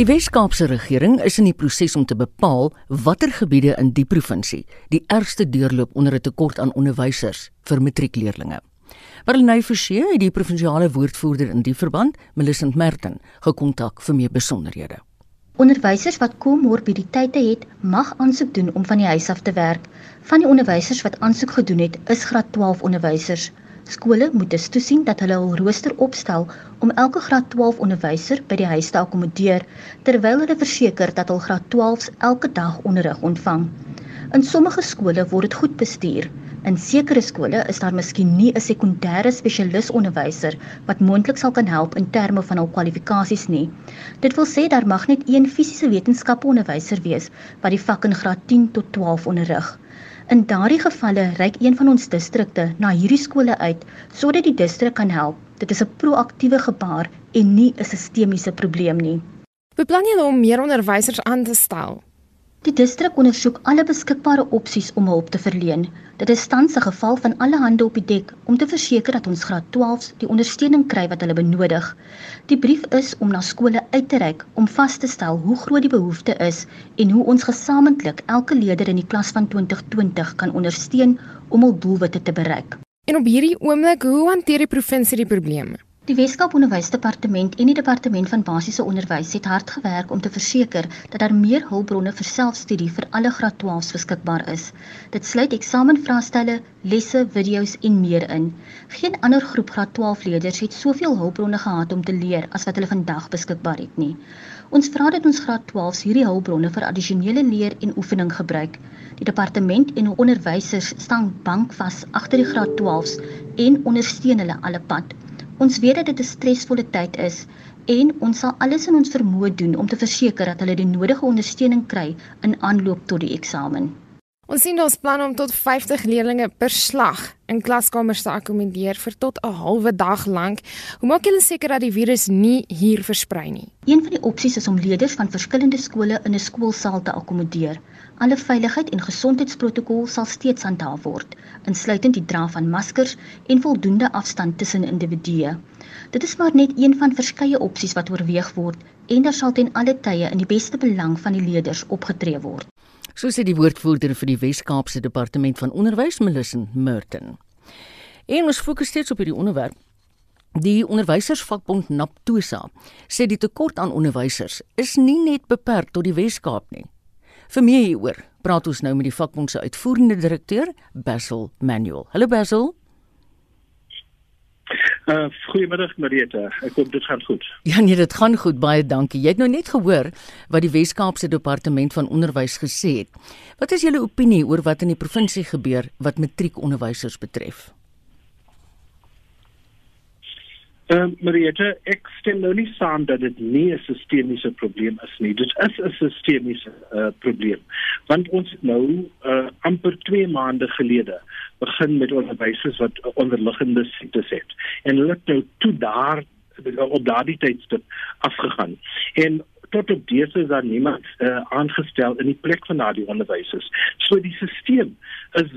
Die Wes-Kaapse regering is in die proses om te bepaal watter gebiede in die provinsie die ergste deurloop onder 'n tekort aan onderwysers vir matriekleerdlinge. Berlynay Forsie het die provinsiale woordvoerder in die verband, Millicent Merton, gekontak vir meer besonderhede. Onderwysers wat komorbiditeite het, mag aansoek doen om van die huis af te werk. Van die onderwysers wat aansoek gedoen het, is graad 12 onderwysers. Skole moet dus toesien dat hulle hul rooster opstel om elke graad 12 onderwyser by die huis te akkommodeer terwyl hulle verseker dat hul graad 12s elke dag onderrig ontvang. In sommige skole word dit goed bestuur. In sekere skole is daar miskien nie 'n sekondêre spesialisonderwyser wat moontlik sal kan help in terme van hul kwalifikasies nie. Dit wil sê daar mag net een fisiese wetenskappe onderwyser wees wat die vak in graad 10 tot 12 onderrig. In daardie gevalle reik een van ons distrikte na hierdie skole uit sodat die distrik kan help. Dit is 'n proaktiewe gebaar en nie 'n sistemiese probleem nie. Beplan julle om meer onderwysers aan te stel? Die distrik ondersoek alle beskikbare opsies om hulp te verleen. Dit is tans 'n geval van alle hande op die dek om te verseker dat ons graad 12s die ondersteuning kry wat hulle benodig. Die brief is om na skole uit te reik om vas te stel hoe groot die behoefte is en hoe ons gesamentlik elke leerder in die klas van 2020 kan ondersteun om hul doelwitte te bereik. En op hierdie oomblik, hoe hanteer die provinsie die probleme? Die Weskaap Onderwysdepartement en die Departement van Basiese Onderwys het hard gewerk om te verseker dat daar meer hulpbronne vir selfstudie vir alle graad 12s beskikbaar is. Dit sluit eksamenvraestelle, lesse, video's en meer in. Geen ander groep graad 12 leerders het soveel hulpbronne gehad om te leer as wat hulle vandag beskikbaar het nie. Ons vra dat ons graad 12s hierdie hulpbronne vir addisionele leer en oefening gebruik. Die departement en onderwysers staan bankvas agter die graad 12s en ondersteun hulle alle pad. Ons weet dat dit 'n stresvolle tyd is en ons sal alles in ons vermoë doen om te verseker dat hulle die nodige ondersteuning kry in aanloop tot die eksamen. Ons sien ons plan om tot 50 leerders per slag in klaskamers te akkommodeer vir tot 'n halwe dag lank. Hoe maak julle seker dat die virus nie hier versprei nie? Een van die opsies is om leerders van verskillende skole in 'n skoolsaal te akkommodeer. Alle veiligheid en gesondheidsprotokol sal steeds handhaaf word, insluitend die dra van maskers en voldoende afstand tussen individue. Dit is maar net een van verskeie opsies wat oorweeg word en daar sal ten alle tye in die beste belang van die leerders opgetree word. So sê die woordvoerder vir die Wes-Kaapse Departement van Onderwys, Melissa Merton. En ons fokus steeds op hierdie onderwerp. Die onderwysersvakbond Naptosa sê die tekort aan onderwysers is nie net beperk tot die Wes-Kaap nie. Vir meer hieroor praat ons nou met die vakbond se uitvoerende direkteur, Basil Manuel. Hallo Basil. Uh, goeiemiddag Marieta. Ek hoop dit gaan goed. Ja nee, dit gaan goed. Baie dankie. Jy het nou net gehoor wat die Wes-Kaapse Departement van Onderwys gesê het. Wat is julle opinie oor wat in die provinsie gebeur wat matriekonderwysers betref? Ehm uh, Mariette, ek stem nou nie saam dat dit nie 'n sistemiese probleem is nie. Dit is 'n sistemiese uh, probleem. Want ons nou uh, amper 2 maande gelede begin met onderwysers wat onderliggende siektes het. En hulle het nou toe daar op daardie tydstip afgegaan. En tot op dese is daar niemand uh, aangestel in die plek van daardie onderwysers. So die stelsel is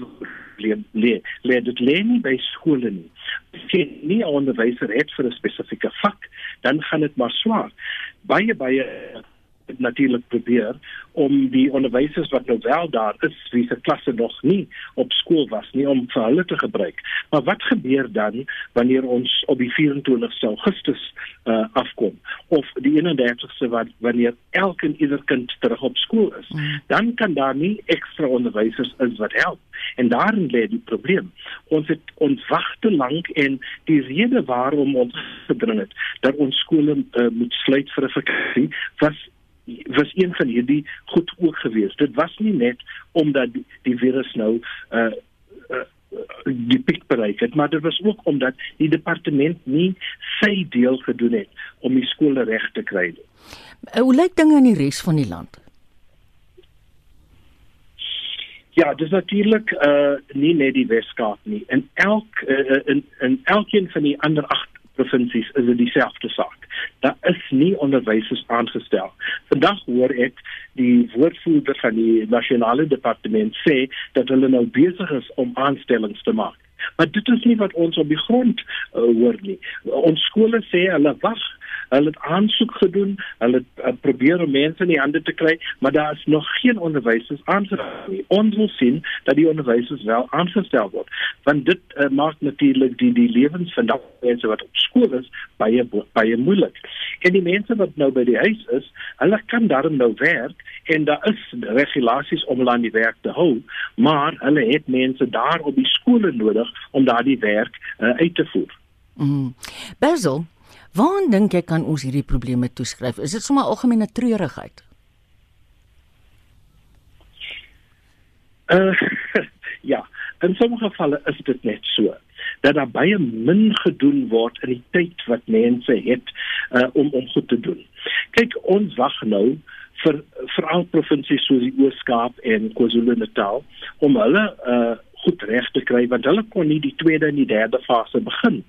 probleem lê. Lê dit lê nie by skole nie. As jy nie 'n onderwyser het vir 'n spesifieke vak, dan gaan dit maar swaar. Baie baie natuurlik probeer om die onderwysers wat nou wel daar is, wie se klasse nog nie op skool was nie om vir hulle te gebruik. Maar wat gebeur dan wanneer ons op die 24ste Augustus uh, afkom of die 31ste wat wanneer elke en ieder kind terug op skool is? Mm. Dan kan daar nie ekstra onderwysers is wat help. En daarin lê die probleem. Ons het ons wag te lank en die rede waarom ons gedring het dat ons skole uh, moet sluit vir 'n vakansie was was een van hierdie goed ook geweest. Dit was nie net omdat die, die virus nou uh, uh die piek bereik het, maar dit was ook omdat die departement nie sy deel gedoen het om die skole reg te kry nie. Hoe lyk dinge in die res van die land? Ja, dis natuurlik uh nie net die Weskaap nie. In elk uh, in in elkeen van die ander 8 provinsies is dit dieselfde saak. Is nie onderwysers aangestel. Vandag hoor ek die woordvoerder van die nasionale departement sê dat hulle nou besig is om aanstellings te maak. Maar dit is nie wat ons op die grond uh, hoor nie. Ons skole sê hulle wag Hulle het aansoek gedoen, hulle het uh, probeer om mense in die hande te kry, maar daar is nog geen onderwysers aangestel nie. Ons wil sien dat die onderwysers wel aangestel word, want dit uh, maak natuurlik die die lewens van daardie mense wat op skool is baie baie moeilik. En die mense wat nou by die huis is, hulle kan daarom nou werk en daar is regulasies om hulle aan die werk te hou, maar hulle het mense daar op die skole nodig om daardie werk uh, uit te voer. Mm. Basil, waar dink jy kan ons hierdie probleme toeskryf? Is dit sommer algemene treurigheid? Uh, ja, in sommige gevalle is dit net so dat daar baie min gedoen word in die tyd wat mense het uh, om om goed te doen. Kyk, ons wag nou vir veral provinsies soos die Oos-Kaap en KwaZulu-Natal om hulle uh, goed reg te kry want hulle kon nie die tweede en die derde fase begin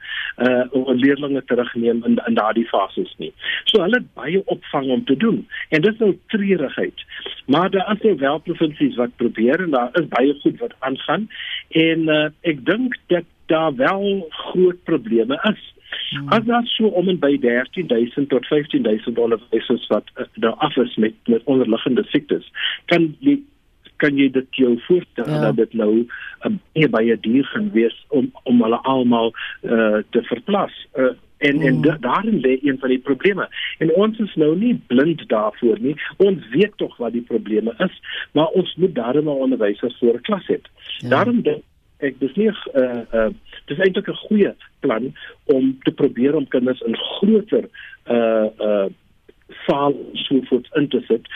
uh om leerders terugneem in in daardie fases nie. So hulle het baie opvang om te doen en dit is nou treurigheid. Maar daar is nou wel provinsies wat probeer en daar is baie goed wat aangaan en uh ek dink dat daar wel groot probleme is. Hmm. As daar so om en by 13000 tot 15000 onderwysers wat uh, daar af is met met onderliggende siektes, kan die kan jy dit jou voorstel ja. dat dit nou 'n uh, baie baie duur gaan wees om om hulle almal uh, te verplas. Uh, en en mm. daarin lê een van die probleme. En ons is nou nie blind daarvoor nie. Ons weet tog wat die probleme is, maar ons moet daarin 'n onderwyser voor klas hê. Ja. Daarom dink ek dis nie 'n uh, uh, dis eintlik 'n goeie plan om te probeer om kinders in groter uh uh saal so voet in te sit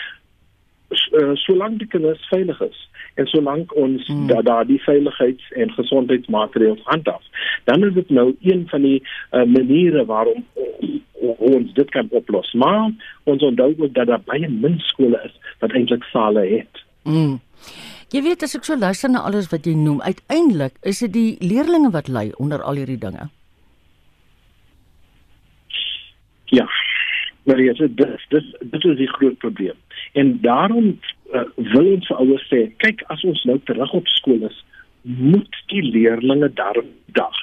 uh, solank die kinders veilig is en solank ons hmm. daar da die veiligheids- en gesondheidsmaatreëls handhaaf dan is dit nou een van die uh, maniere waarom ons dit kan oplos maar ons onthou ook dat daar baie min skole is wat eintlik sale het hmm. Jy weet as ek so luister na alles wat jy noem, uiteindelik is dit die leerdlinge wat ly onder al hierdie dinge. Ja. Maar ja, dit dit dit is die groot probleem. En daarom uh, wil ons ouers sê, kyk as ons nou terug op skool is, moet die leerders daarop dag.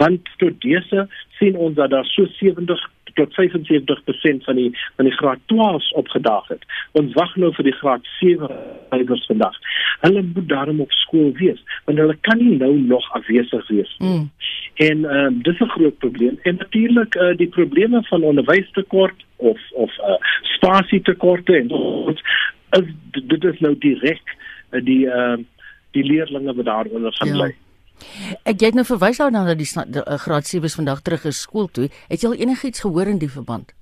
Want tot dese sien ons dat daar so 70 tot 75% van die van die graad 12s opgedaag het. Ons wag nou vir die graad 7 leerders vandag. Hulle moet daarom op skool wees, want hulle kan nie nou nog afwesig wees nie. Mm. En um, dis 'n groot probleem. En natuurlik uh, die probleme van onderwystekort of of uh, spasietekorte en ons is dit is nou direk uh, die ehm uh, die leerders wat daaronder gaan ja. bly. Ek het nou verwys daarna dat die, die uh, graad 7s vandag terug is skool toe. Het jy al enigiets gehoor in die verband?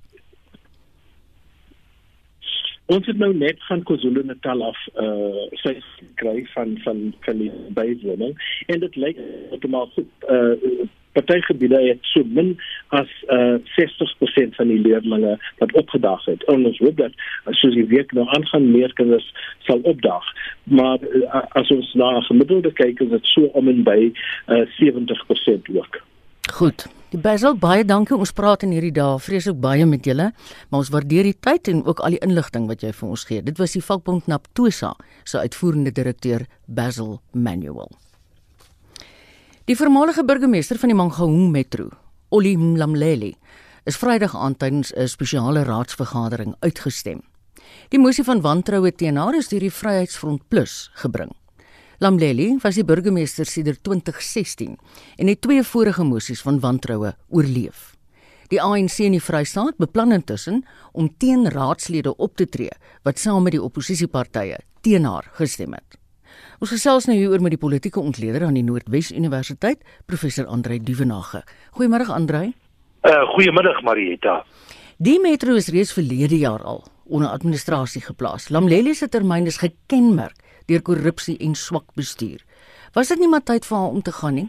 Ons het nou net van KwaZulu-Natal af uh eh, sy kry van van die bywoning en dit lyk heeltemal goed uh party gebiede het so min as uh 60% van die leerders wat opgedaag het. En ons hoop dat soos die week nou aangaan meer kinders sal opdaag. Maar uh, as ons na gemiddelde kyk is dit so om en by uh 70% ook. Goed. Die Basil baie dankie. Ons praat in hierdie dae vreeslik baie met julle, maar ons waardeer die tyd en ook al die inligting wat jy vir ons gee. Dit was die vakbond Naptosa se uitvoerende direkteur Basil Manuel. Die voormalige burgemeester van die Mangaung Metro, Olli Mlamleli, is Vrydag aand tydens 'n spesiale raadsvergadering uitgestem. Die mosie van wantroue teen haar is deur die Vryheidsfront Plus gebring. Lamleli was die burgemeester sedert 2016 en het twee vorige mosies van wantroue oorleef. Die ANC in die Vrystaat beplan intussen om teen raadslede op te tree wat saam met die oppositiepartye teen haar gestem het. Ons gesels nou hieroor met die politieke ontleder aan die Noordwes Universiteit, professor Andrei Duvenage. Goeiemôre Andrei. Uh goeiemiddag Marieta. Die metro is reeds verlede jaar al onder administrasie geplaas. Lamleli se termyn is gekenmerk deur korrupsie en swak bestuur. Was dit nie maar tyd vir haar om te gaan nie?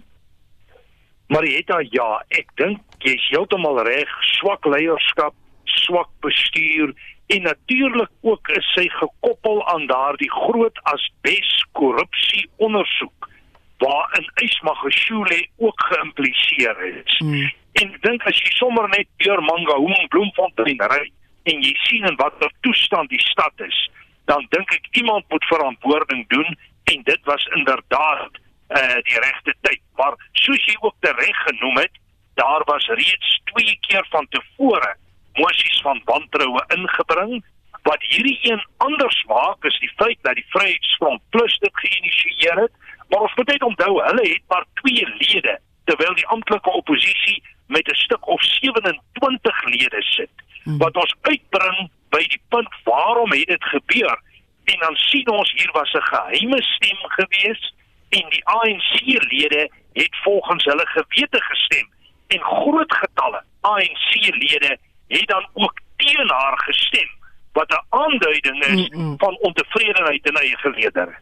Marietta, ja, ek dink jy's heeltemal reg, swak leierskap, swak bestuur en natuurlik ook is sy gekoppel aan daardie groot asbes korrupsie ondersoek waarin Ismagashule ook geïmpliseer is. Hmm. En dink as jy sommer net deur Mangaung Bloemfontein ry en jy sien in watter toestand die stad is, dan dink ek iemand moet verantwoording doen en dit was inderdaad uh die regte tyd maar soos jy ook reg genoem het daar was reeds twee keer van tevore mosies van wantroue ingebring. Wat hierdie een anders maak is die feit dat die Vryheidsfront Plus dit geïnisieer het, maar ons moet net onthou hulle het maar twee lede terwyl die amptelike oppositie met 'n stuk of 27 lede sit. Hmm. Wat ons uitbring by die punt waarom het dit gebeur? En dan sien ons hier was 'n geheime stem gewees en die ANC-lede het volgens hulle gewete gestem en groot getalle ANC-lede het dan ook teen haar gestem wat 'n aanduiding is mm -mm. van ontevredenheid in eie gelede.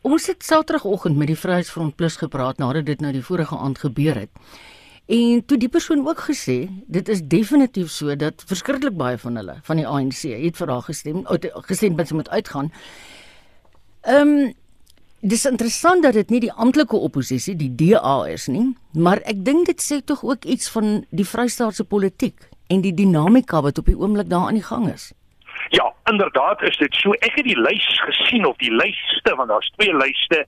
Ons het Saterdagoggend met die Vryheidsfront Plus gepraat nadat dit nou die vorige aand gebeur het. En toe die persoon ook gesê, dit is definitief so dat verskriklik baie van hulle van die ANC het vir haar gestem, gestem sy moet uitgaan. Ehm um, Dis interessant dat dit nie die amptelike oppositie, die DA is nie, maar ek dink dit sê tog ook iets van die Vrystaatse politiek en die dinamika wat op die oomblik daar aan die gang is. Ja, inderdaad is dit so. Ek het die lys gesien of die lyste want daar's twee lyste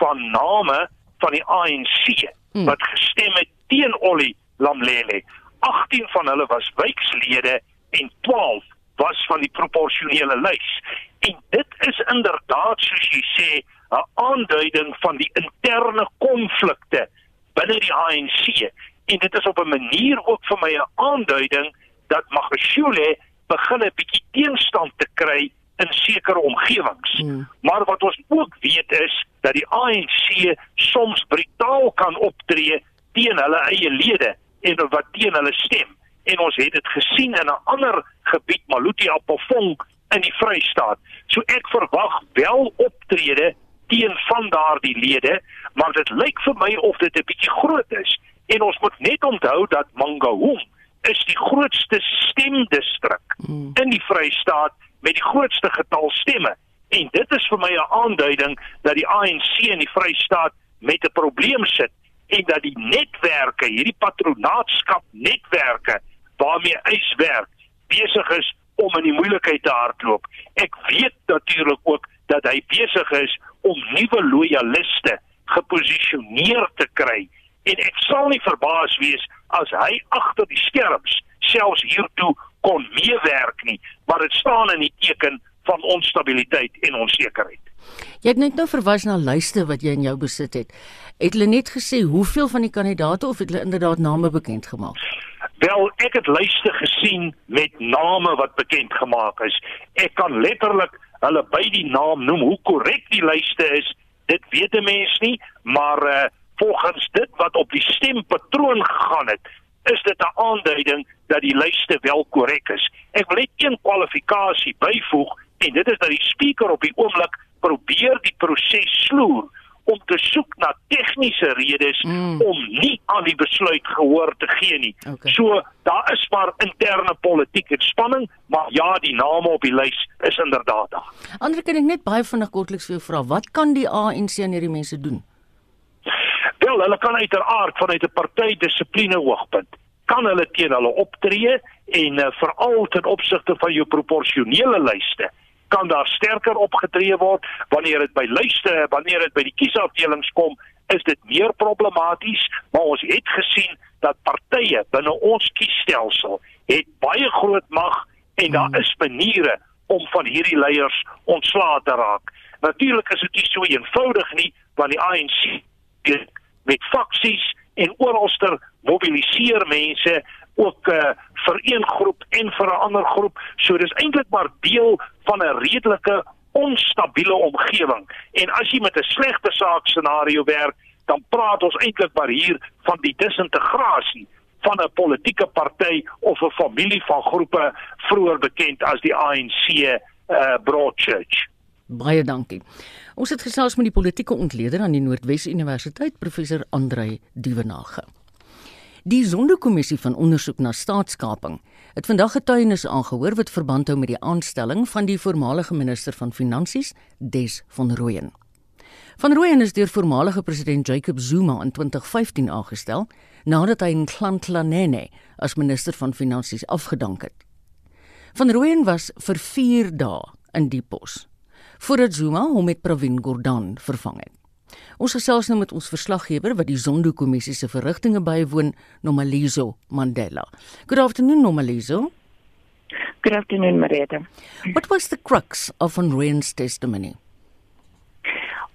van name van die ANC hmm. wat gestem het teen Ollie Lamlele. 18 van hulle was wijkslede en 12 was van die proporsionele lys. En dit is inderdaad soos jy sê 'n aanduiding van die interne konflikte binne die ANC en dit is op 'n manier ook vir my 'n aanduiding dat Magashule begin 'n bietjie teenstand te kry in sekere omgewings. Hmm. Maar wat ons ook weet is dat die ANC soms brutaal kan optree teen hulle eie lede en wat teen hulle stem. En ons het dit gesien in 'n ander gebied, Maluti Appelfong in die Vrystaat. So ek verwag wel optrede teen van daardie lede, maar dit lyk vir my of dit 'n bietjie groot is. En ons moet net onthou dat Mangaung is die grootste stemdistrik hmm. in die Vrystaat met die grootste getal stemme. En dit is vir my 'n aanduiding dat die ANC in die Vrystaat met 'n probleem sit en dat die netwerke, hierdie patronaatskap netwerke waarmee hy werk, besig is om in die moeilikheid te hardloop. Ek weet natuurlik ook dat hy besig is om nuwe lojaliste geposisioneer te kry en ek sal nie verbaas wees as hy agter die skerms selfs hiertoe kon meewerk nie maar dit staan in die teken van onstabiliteit en onsekerheid. Jy het net nou verwys na lyste wat jy in jou besit het. Het hulle net gesê hoeveel van die kandidaate of het hulle inderdaad name bekend gemaak? Wel, ek het lyste gesien met name wat bekend gemaak is. Ek kan letterlik hulle by die naam noem hoe korrek die lyste is dit weet 'n mens nie maar uh, volgens dit wat op die stempatroon gegaan het is dit 'n aanduiding dat die lyste wel korrek is ek wil net een kwalifikasie byvoeg en dit is dat die spreker op die oomblik probeer die proses sloer om te soek na tegniese redes mm. om nie aan die besluit gehoor te gee nie. Okay. So daar is maar interne politieke spanning, maar ja, die name op die lys is inderdaad daar. Ander kan ek net baie vinnig kortliks vir jou vra, wat kan die ANC en hierdie mense doen? Wel, hulle kan uiteraard vanuit 'n partydissipline hoogpunt kan hulle teen hulle optree en uh, veral ten opsigte van jou proporsionele lyste kan daar sterker opgetree word. Wanneer dit by lyste wanneer dit by die kiesafdelings kom is dit meer problematies maar ons het gesien dat partye binne ons kiesstelsel het baie groot mag en daar is maniere om van hierdie leiers ontslae te raak. Natuurlik is dit nie so eenvoudig nie want die ANC met faksies en oralster mobiliseer mense ook uh, vir een groep en vir 'n ander groep. So dis eintlik maar deel van 'n redelike onstabiele omgewing. En as jy met 'n slegte saak scenario werk, dan praat ons eintlik maar hier van die disintegrasie van 'n politieke party of 'n familie van groepe vroeër bekend as die ANC uh, eh, Broadchurch. Baie dankie. Ons het gesels met die politieke ontleder aan die Noordwes Universiteit, professor Andrei Dievenage. Die Sonderkommissie van ondersoek na staatskaping het vandag getuienis aangehoor wat verband hou met die aanstelling van die voormalige minister van Finansies, Des van Rooyen. Van Rooyen is deur voormalige president Jacob Zuma in 2015 aangestel nadat hy in Klantlanene as minister van Finansies afgedank het. Van Rooyen was vir 4 dae in die pos voordat Zuma hom met Pravin Gordhan vervang het. Ons gesels nou met ons verslaggewer wat die Zondo-kommissie se verrigtinge bywoon, Nomalizo Mandela. Good afternoon Nomalizo. Good afternoon, Marietta. What was the crux of Van Rooyen's testimony?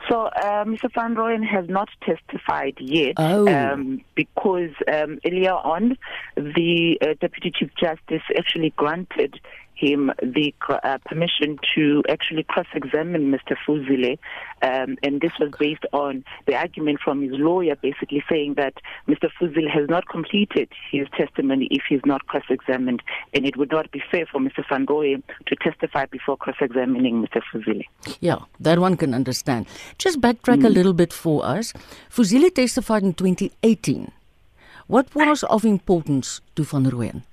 So, uh, Mr. Van Rooyen has not testified yet Oh. um, because um, earlier on, the uh, Deputy Chief Justice actually granted him the uh, permission to actually cross-examine Mr. Fuzile, um, and this was based on the argument from his lawyer, basically saying that Mr. Fuzile has not completed his testimony if he's not cross-examined, and it would not be fair for Mr. Van Rooyen to testify before cross-examining Mr. Fuzile. Yeah, that one can understand. Just backtrack a little bit for us. Fuzile testified in 2018. What was of importance to Van Rooyen?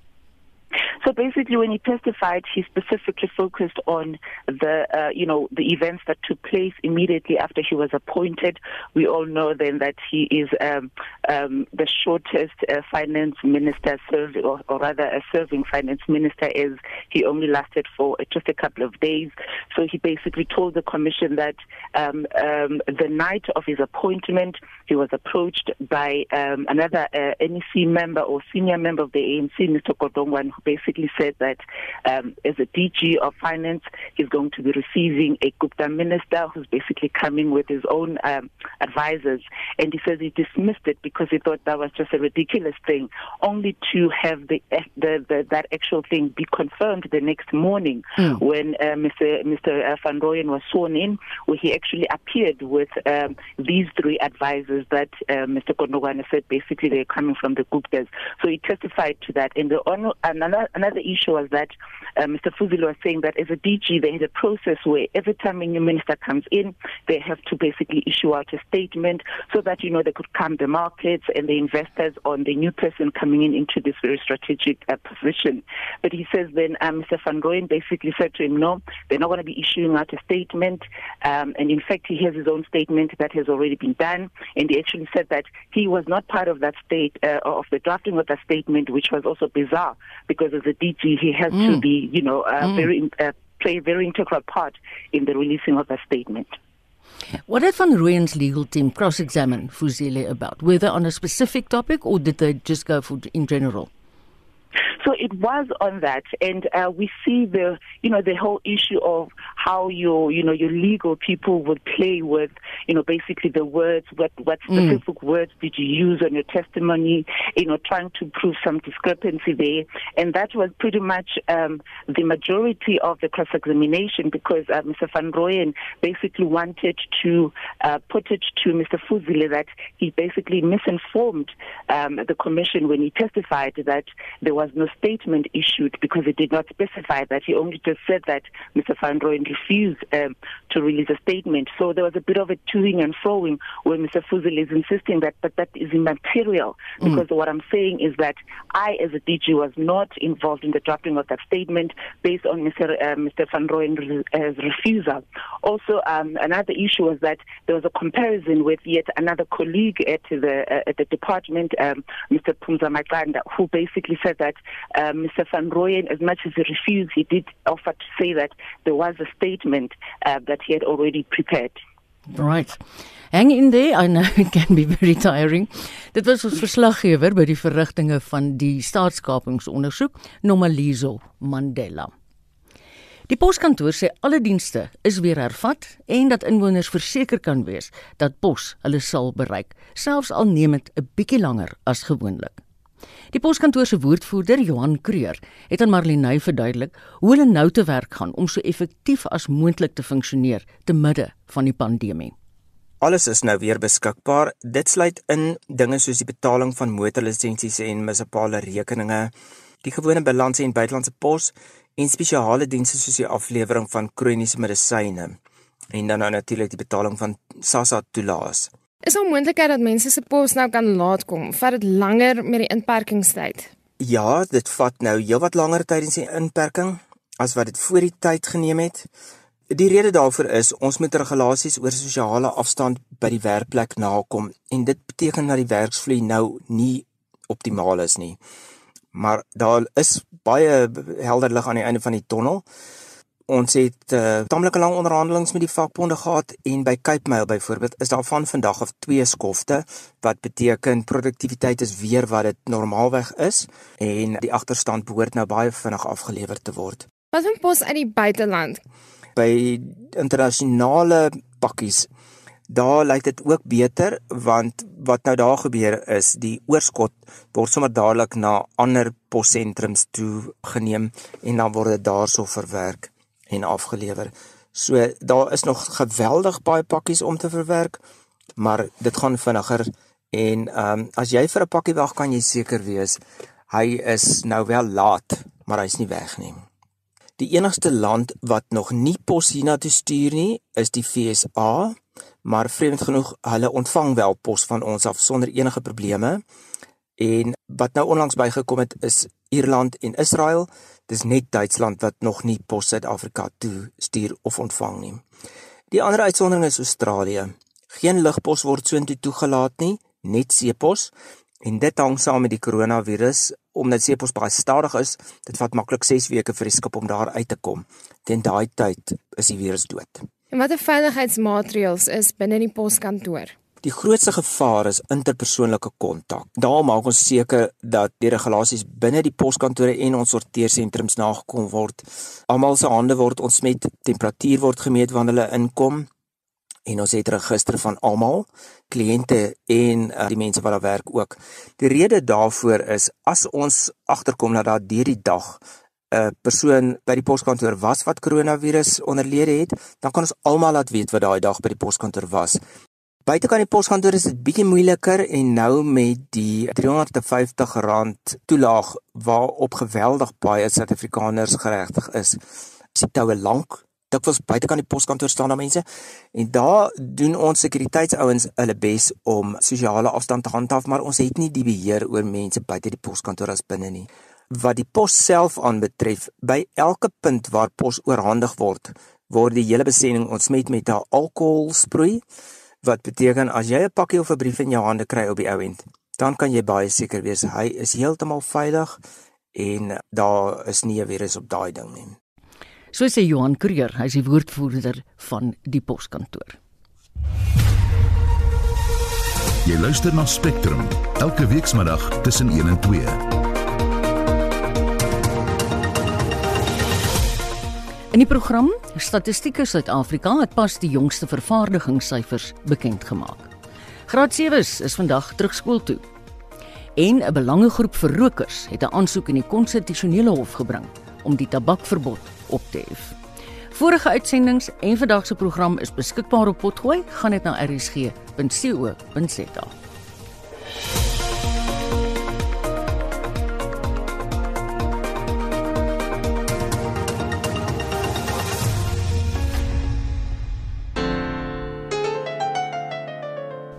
So basically, when he testified, he specifically focused on the, uh, you know, the events that took place immediately after he was appointed. We all know then that he is um, um, the shortest uh, finance minister serving, or, or rather a serving finance minister, as he only lasted for just a couple of days. So he basically told the commission that um, um, the night of his appointment, he was approached by um, another uh, NEC member or senior member of the ANC, Mr. Kodongwan, who basically said that um, as a DG of finance, he's going to be receiving a Gupta minister who's basically coming with his own um, advisors. And he says he dismissed it because he thought that was just a ridiculous thing, only to have the, the, the that actual thing be confirmed the next morning Mm. when uh, Mr. Mr. Van Rooyen was sworn in, where he actually appeared with um, these three advisors that uh, Mr. Kondogwana said basically they're coming from the Guptas. So he testified to that. And the on, another another issue was that uh, Mr. Fuzilo was saying that as a DG, they had a process where every time a new minister comes in, they have to basically issue out a statement so that you know they could calm the markets and the investors on the new person coming in into this very strategic uh, position. But he says then uh, Mr. Van Rooyen basically said to him, no, they're not going to be issuing out a statement. Um, and in fact, he has his own statement that has already been done. And he actually said that he was not part of that state, uh, of the drafting of that statement, which was also bizarre because as a DG, he has Mm. to be, you know, uh, Mm. very, uh, play a very integral part in the releasing of a statement. What did Van Rooyen's legal team cross-examine Fuzile about? Whether on a specific topic or did they just go for in general? So it was on that, and uh, we see the, you know, the whole issue of how your, you know, your legal people would play with, you know, basically the words. What what Mm. specific words did you use on your testimony? You know, trying to prove some discrepancy there, and that was pretty much um, the majority of the cross-examination because uh, Mr. Van Rooyen basically wanted to uh, put it to Mr. Fuzile that he basically misinformed um, the commission when he testified that there was no statement issued because it did not specify that. He only just said that Mr. Van Rooyen refused um, to release a statement. So there was a bit of a toing and froing where Mr. Fuzil is insisting that, but that is immaterial because what I'm saying is that I, as a DG, was not involved in the drafting of that statement based on Mr. Uh, Mr. Van Rooyen's refusal. Also, um, another issue was that there was a comparison with yet another colleague at the uh, at the department, um, Mr. Pumza Makanda, who basically said that uh, Mr. Van Rooyen, as much as he refused, he did offer to say that there was a statement uh, that he had already prepared. Right. Hang in there. I know it can be very tiring. Dit was ons verslaggewer by die verrigtinge van die staatskapingsondersoek Nomalizo Mandela. Die poskantoor sê alle dienste is weer hervat en dat inwoners verseker kan wees dat pos hulle sal bereik, selfs al neem dit 'n bietjie langer as gewoonlik. Die poskantoor se woordvoerder, Johan Kreur, het aan Marlenae verduidelik hoe hulle nou te werk gaan om so effektief as moontlik te funksioneer te midde van die pandemie. Alles is nou weer beskikbaar. Dit sluit in dinge soos die betaling van motorlisensies en munisipale rekeninge, die gewone balans en buitelandse pos en spesiale dienste soos die aflewering van kroniese medisyne en dan nou natuurlik die betaling van SASSA toelaas. Is daar moontlikheid dat mense se pos nou kan laat kom? Vat dit langer met die inperkingstyd? Ja, dit vat nou heelwat langer tydens die inperking as wat dit voor die tyd geneem het. Die rede daarvoor is ons moet regulasies oor sosiale afstand by die werkplek nakom en dit beteken dat die werksvloei nou nie optimaal is nie. Maar daar is baie helder lig aan die einde van die tonnel. Ons het uh, tamelike lang onderhandelinge met die vakbonde gehad en by Cape Mail byvoorbeeld is daar van vandag af twee skofte wat beteken produktiwiteit is weer wat dit normaalweg is en die agterstand behoort nou baie vinnig afgelewer te word. Wat van pos uit die buiteland? By internasionale pakkies Daar lyk dit ook beter want wat nou daar gebeur is die oorskot word sommer dadelik na ander possentrums toe geneem en dan word dit daarso verwerk en afgelewer. So daar is nog geweldig baie pakkies om te verwerk, maar dit gaan vinniger en ehm um, as jy vir 'n pakkie wag kan jy seker wees hy is nou wel laat, maar hy's nie weg nie. Die enigste land wat nog nie pos hiernatoe stuur nie, is die FSA maar vreemd genoeg hulle ontvang wel pos van ons af sonder enige probleme. En wat nou onlangs bygekom het is Ierland en Israel. Dis net Duitsland wat nog nie pos Suid-Afrika toe stuur of ontvang nie. Die ander uitsondering is Australië. Geen lugpos word soontoe toegelaat nie, net seepos. En dit hang saam met die koronavirus omdat seepos baie stadig is. Dit vat maklik 6 weke vir die skip om daar uit te kom. Teen daai tyd is die virus dood. En watter veiligheidsmaatreëls is binne die poskantoor? Die grootste gevaar is interpersoonlike kontak. Daarom maak ons seker dat die regulasies binne die poskantore en ons sorteersentrums nagekom word. Almal se hande word ontsmet, temperatuur word gemeet wanneer hulle inkom en ons het register van almal, kliënte en uh, die mense wat daar werk ook. Die rede daarvoor is as ons agterkom dat daar deur die dag 'n persoon by die poskantoor was wat koronavirus onderlede het, dan kan ons almal laat weet wat daai dag by die poskantoor was. Buite kan die poskantoor is dit bietjie moeiliker en nou met die R350 toelaag waarop geweldig baie Suid-Afrikaners geregtig is. Dis toue lank. Dit was buite kan die poskantoor staan daar mense en daar doen ons sekuriteitsouens hulle bes om sosiale afstand te handhaaf, maar ons het nie die beheer oor mense buite die poskantoor as binne nie. Wat die pos self aanbetref, by elke punt waar pos oorhandig word, word die hele besending ontsmet met 'n alkoholsproei wat beteken as jy 'n pakkie of 'n brief in jou hande kry op die ou end, dan kan jy baie seker wees hy is heeltemal veilig en daar is nie 'n virus op daai ding nie. So sê Johan Kruger, hy is die woordvoerder van die poskantoor. Jy luister na Spectrum elke weekmiddag tussen 1 en 2. In die program Statistieke Suid-Afrika het pas die jongste vervaardigingssyfers bekend gemaak. Graad 7's is vandag terug skool toe. En 'n belangegroep vir rokers het 'n aansoek in die konstitusionele hof gebring om die tabakverbod op te hef. Vorige uitsendings en vandag se program is beskikbaar op Potgooi, gaan dit na rsg.co.za.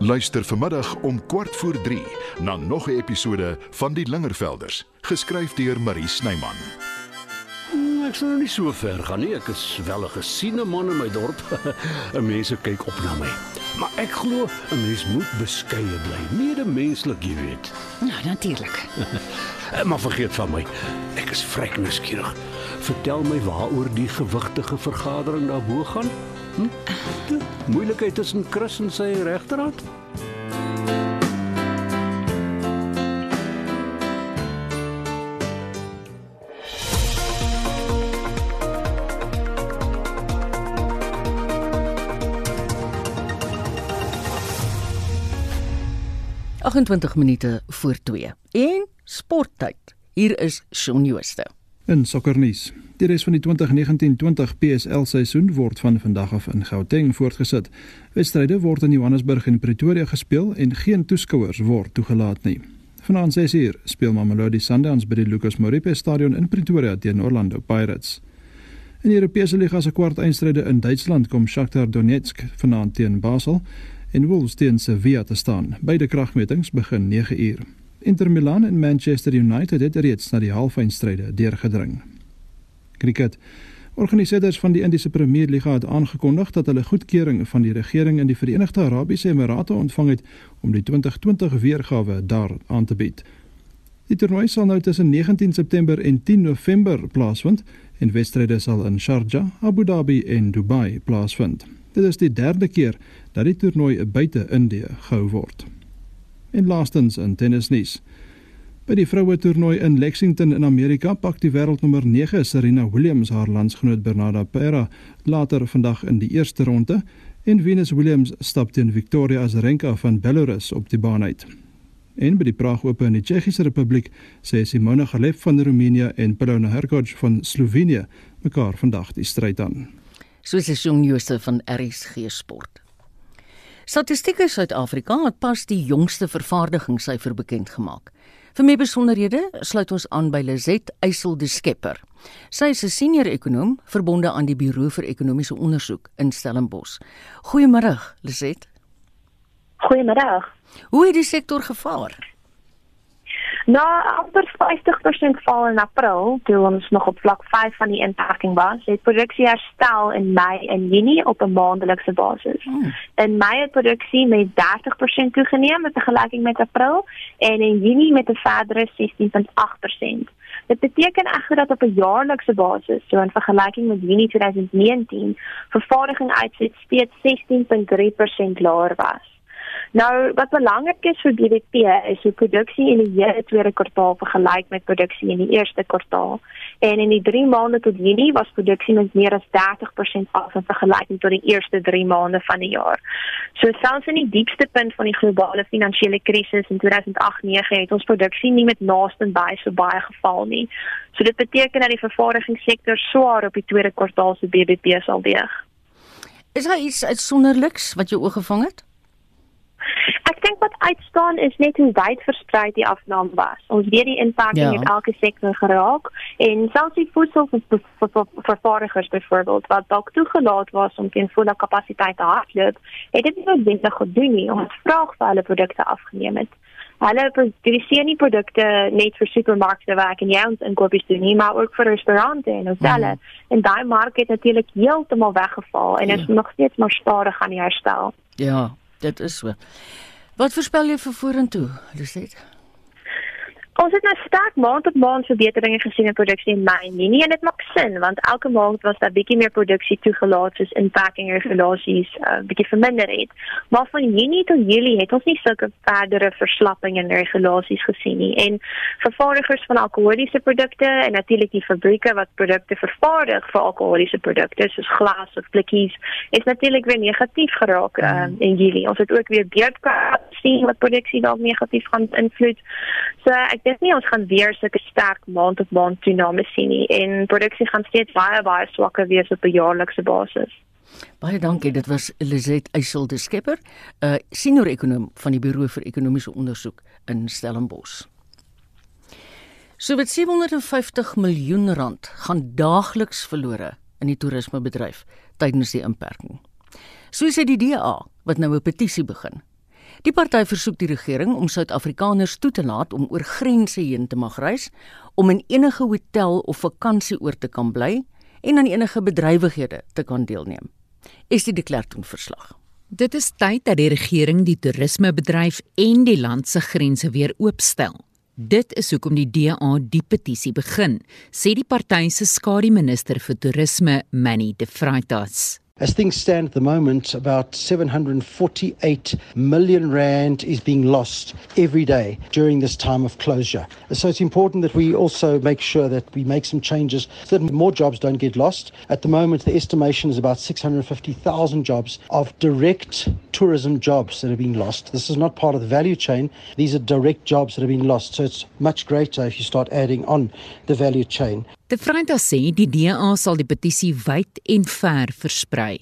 Luister vanmiddag om kwart voor 3 na nog 'n episode van Die Lingervelders, geskryf deur Marie Snyman. Hmm, ek sou nie so ver gaan nie. Ek is wel 'n gesiene man in my dorp. Mense kyk op na my. Maar ek glo 'n mens moet beskeie bly, medemenslik, jy weet. Nou, natuurlik. maar vergeet van my. Ek is vrek nuuskierig. Vertel my waaroor die gewigtige vergadering daarbo gaan. Hm? Moeilikheid tussen Chris en sy regterhand? Agentwintig minute voor 2. En sporttyd. Hier is Shaun Jooste. In sokkernuus. Die res van die 2019-20 PSL seisoen word van vandag af in Gauteng voortgesit. Wedstryde word in Johannesburg en Pretoria gespeel en geen toeskouers word toegelaat nie. Vanaand 6uur speel Mamelodi Sundowns by die Lucas Moripe Stadion in Pretoria teen Orlando Pirates. In die Europese liga se kwartfinale in Duitsland kom Shakhtar Donetsk vanaand teen Basel en Wolves teen Sevilla te staan. Beide kragmetings begin 9uur. Inter Milan en Manchester United het reeds na die halffinale deurgedring. Kriket. Organiseerders van die Indiese Premier Liga het aangekondig dat hulle goedkeuring van die regering in die Verenigde Arabiese Emirate ontvang het om die 2020 weergawe daar aan te bied. Die toernooi sal nou tussen 19 September en 10 November plaasvind en wedstryde sal in Sharjah, Abu Dhabi en Dubai plaasvind. Dit is die derde keer dat die toernooi buite Indië gehou word. En laastens in tennisnuus. By die vroue toernooi in Lexington in Amerika pak die wêreldnommer 9 Serena Williams haar landsgenoot Bernarda Pera later vandag in die eerste ronde en Venus Williams stap teen Victoria Azarenka van Belarus op die baan uit. En by die Praag Ope in die Tsjechiese Republiek sê Simona Halep van Roemenië en Polona Hercog van Slovenië mekaar vandag die stryd aan soos die jong Jooste van RSG Sport. Statistieke Suid-Afrika het pas die jongste vervaardigingssyfer bekend gemaak. Vir meer besonderhede sluit ons aan by Lizet Eysel de Skepper. Sy is 'n senior ekonom verbonde aan die Buro vir Ekonomiese Onderzoek in Stellenbosch. Goeiemôre, Lizet. Goeiemôre. Hoe het die sektor gevaar? Na amper 50% val in April, toe ons nog op vlak 5 van die inperking was, het produksie herstel in Mei en Junie op 'n maandelikse basis. Hmm. In Mei het produksie met 30% toegeneem in vergelyking met April en in Junie met 'n verdere 16.8%. Dit beteken egter dat op 'n jaarlikse basis, so in vergelyking met Junie 2019, vervaardiging uitset steeds 16.3% laer was. Nou wat belangrik is vir BBP is hoe produksie in die hele tweede kwartaal vergelyk met produksie in die eerste kwartaal. En in die 3 maande tot Junie was produksie met meer as 30% af in vergelyking tot die eerste 3 maande van die jaar. So selfs in die diepste punt van die globale finansiële krisis in 2008-9 het ons produksie nie met naaste by so baie geval nie. So dit beteken dat die vervaardigingssektor swaar op die tweede kwartaal se BBP sal weeg. Is daar iets uitsonderliks wat jou oog gevang het? Ek dink wat uitstaan is net hoe wyd versprei die afname was. Ons weet die impak ja. het elke sektor geraak en selfs die voedselvervaardigers byvoorbeeld wat dalk toegelaat was om teen volle kapasiteit te hardloop, het dit nie noodwendig gedoen nie omdat vraag vir hulle produkte afgeneem het. Hulle produseer nie produkte net vir supermarkte waar ek en jy ons inkopies doen nie, maar ook vir restaurante en hotelle. Mm. En daai mark het natuurlik heeltemal weggeval en is ja. nog steeds maar stadig aan die herstel. Ja, dit is so. Wat voorspel jy vir vorentoe, Lucet? Ons het nou sterk maand op maand verbeteringe gesien in produksie in Mei. Nee, nee, en dit maak sin want elke maand was daar bietjie meer produksie toegelaat soos inpakking regulasies 'n uh, bietjie verminder het. Maar van Junie tot Julie het ons nie sulke verdere verslapping in regulasies gesien nie. En vervaardigers van alkoholiese produkte en natuurlik die fabrieke wat produkte vervaardig vir alkoholiese produkte soos glas of blikkies is natuurlik weer negatief geraak um, in Julie. Ons het ook weer beurtkaart sien wat produksie dalk negatief gaan invloed. So ek dink nie ons gaan weer sulke sterk maand op maand toename sien nie en produksie gaan steeds baie baie swakker wees op 'n jaarlikse basis. Baie dankie. Dit was Elizet Eysel de Skepper, 'n uh, senior ekonom van die Buro vir Ekonomiese Onderzoek in Stellenbosch. So wat 750 miljoen rand gaan daagliks verlore in die toerismebedryf tydens die inperking. So sê die DA wat nou 'n petisie begin Die party versoek die regering om Suid-Afrikaners toe te laat om oor grense heen te mag reis, om in enige hotel of vakansieoord te kan bly en aan enige bedrywighede te kan deelneem. Is dit deklaratoon verslag? Dit is tyd dat die regering die toerismebedryf en die land se grense weer oopstel. Dit is hoekom die DA die petisie begin, sê die party se skadu minister vir toerisme, Manny De Vreitas. As things stand at the moment, about 748 million rand is being lost every day during this time of closure. So it's important that we also make sure that we make some changes so that more jobs don't get lost. At the moment, the estimation is about 650,000 jobs of direct tourism jobs that are being lost. This is not part of the value chain. These are direct jobs that have been lost. So it's much greater if you start adding on the value chain. De Vrydag sê die DA sal die petisie wyd en ver versprei.